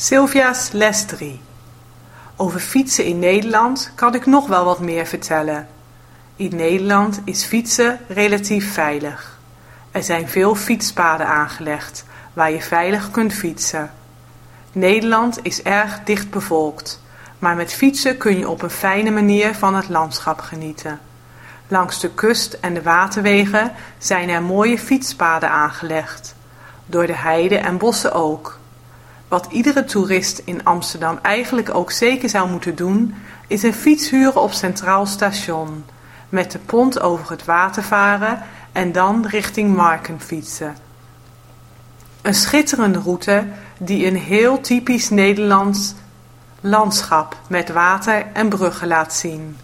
Sylvia's les 3 Over fietsen in Nederland kan ik nog wel wat meer vertellen. In Nederland is fietsen relatief veilig. Er zijn veel fietspaden aangelegd waar je veilig kunt fietsen. Nederland is erg dicht bevolkt, maar met fietsen kun je op een fijne manier van het landschap genieten. Langs de kust en de waterwegen zijn er mooie fietspaden aangelegd. Door de heide en bossen ook. Wat iedere toerist in Amsterdam eigenlijk ook zeker zou moeten doen, is een fiets huren op Centraal Station, met de pont over het water varen en dan richting Marken fietsen. Een schitterende route die een heel typisch Nederlands landschap met water en bruggen laat zien.